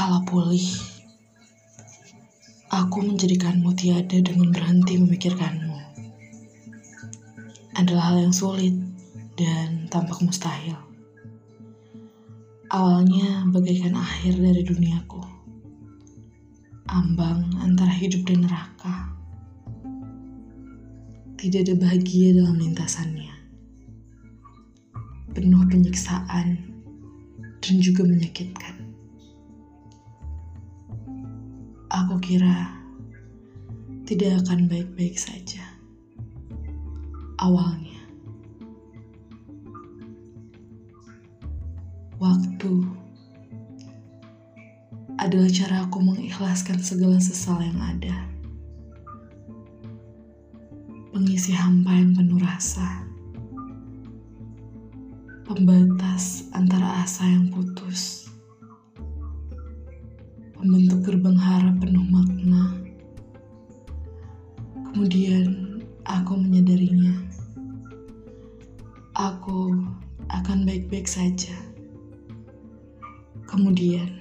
Kala pulih, aku menjadikanmu tiada dengan berhenti memikirkanmu. Adalah hal yang sulit dan tampak mustahil. Awalnya bagaikan akhir dari duniaku. Ambang antara hidup dan neraka. Tidak ada bahagia dalam lintasannya. Penuh penyiksaan dan juga menyakitkan. Aku kira tidak akan baik-baik saja. Awalnya, waktu adalah cara aku mengikhlaskan segala sesal yang ada. Pengisi hampa yang penuh rasa. Pembatas antara asa yang membentuk gerbang harap penuh makna. Kemudian aku menyadarinya. Aku akan baik-baik saja. Kemudian,